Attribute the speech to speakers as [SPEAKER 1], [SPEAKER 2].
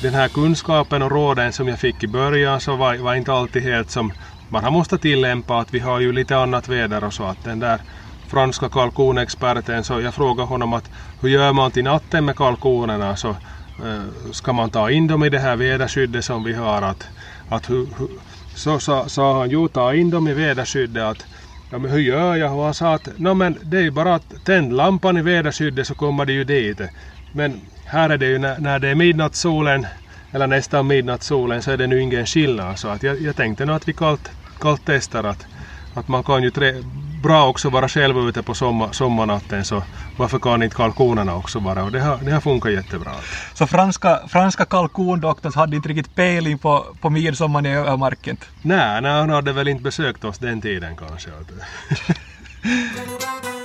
[SPEAKER 1] den här kunskapen och råden som jag fick i början så var, var inte alltid helt som man har måste tillämpa att vi har ju lite annat väder och så att den där franska kalkonexperten så jag frågade honom att hur gör man till natten med kalkonerna? Så eh, ska man ta in dem i det här väderskyddet som vi har att, att hu, hu, så sa, sa han jo ta in dem i väderskyddet att ja men hur gör jag? Och han sa att no, men det är ju bara att tänd lampan i väderskyddet så kommer det ju dit men här är det ju när, när det är midnattssolen eller nästan midnattssolen så är det nu ingen skillnad så att jag, jag tänkte nog att vi kallt, kallt testar att, att man kan ju tre, bra också vara själv ute på sommar, sommarnatten så varför kan inte kalkonerna också vara och det har, det har funkat jättebra.
[SPEAKER 2] Så franska, franska kalkondoktorn hade inte riktigt pejling på, på midsommar i ömarken?
[SPEAKER 1] Nej, nej, han hade väl inte besökt oss den tiden kanske.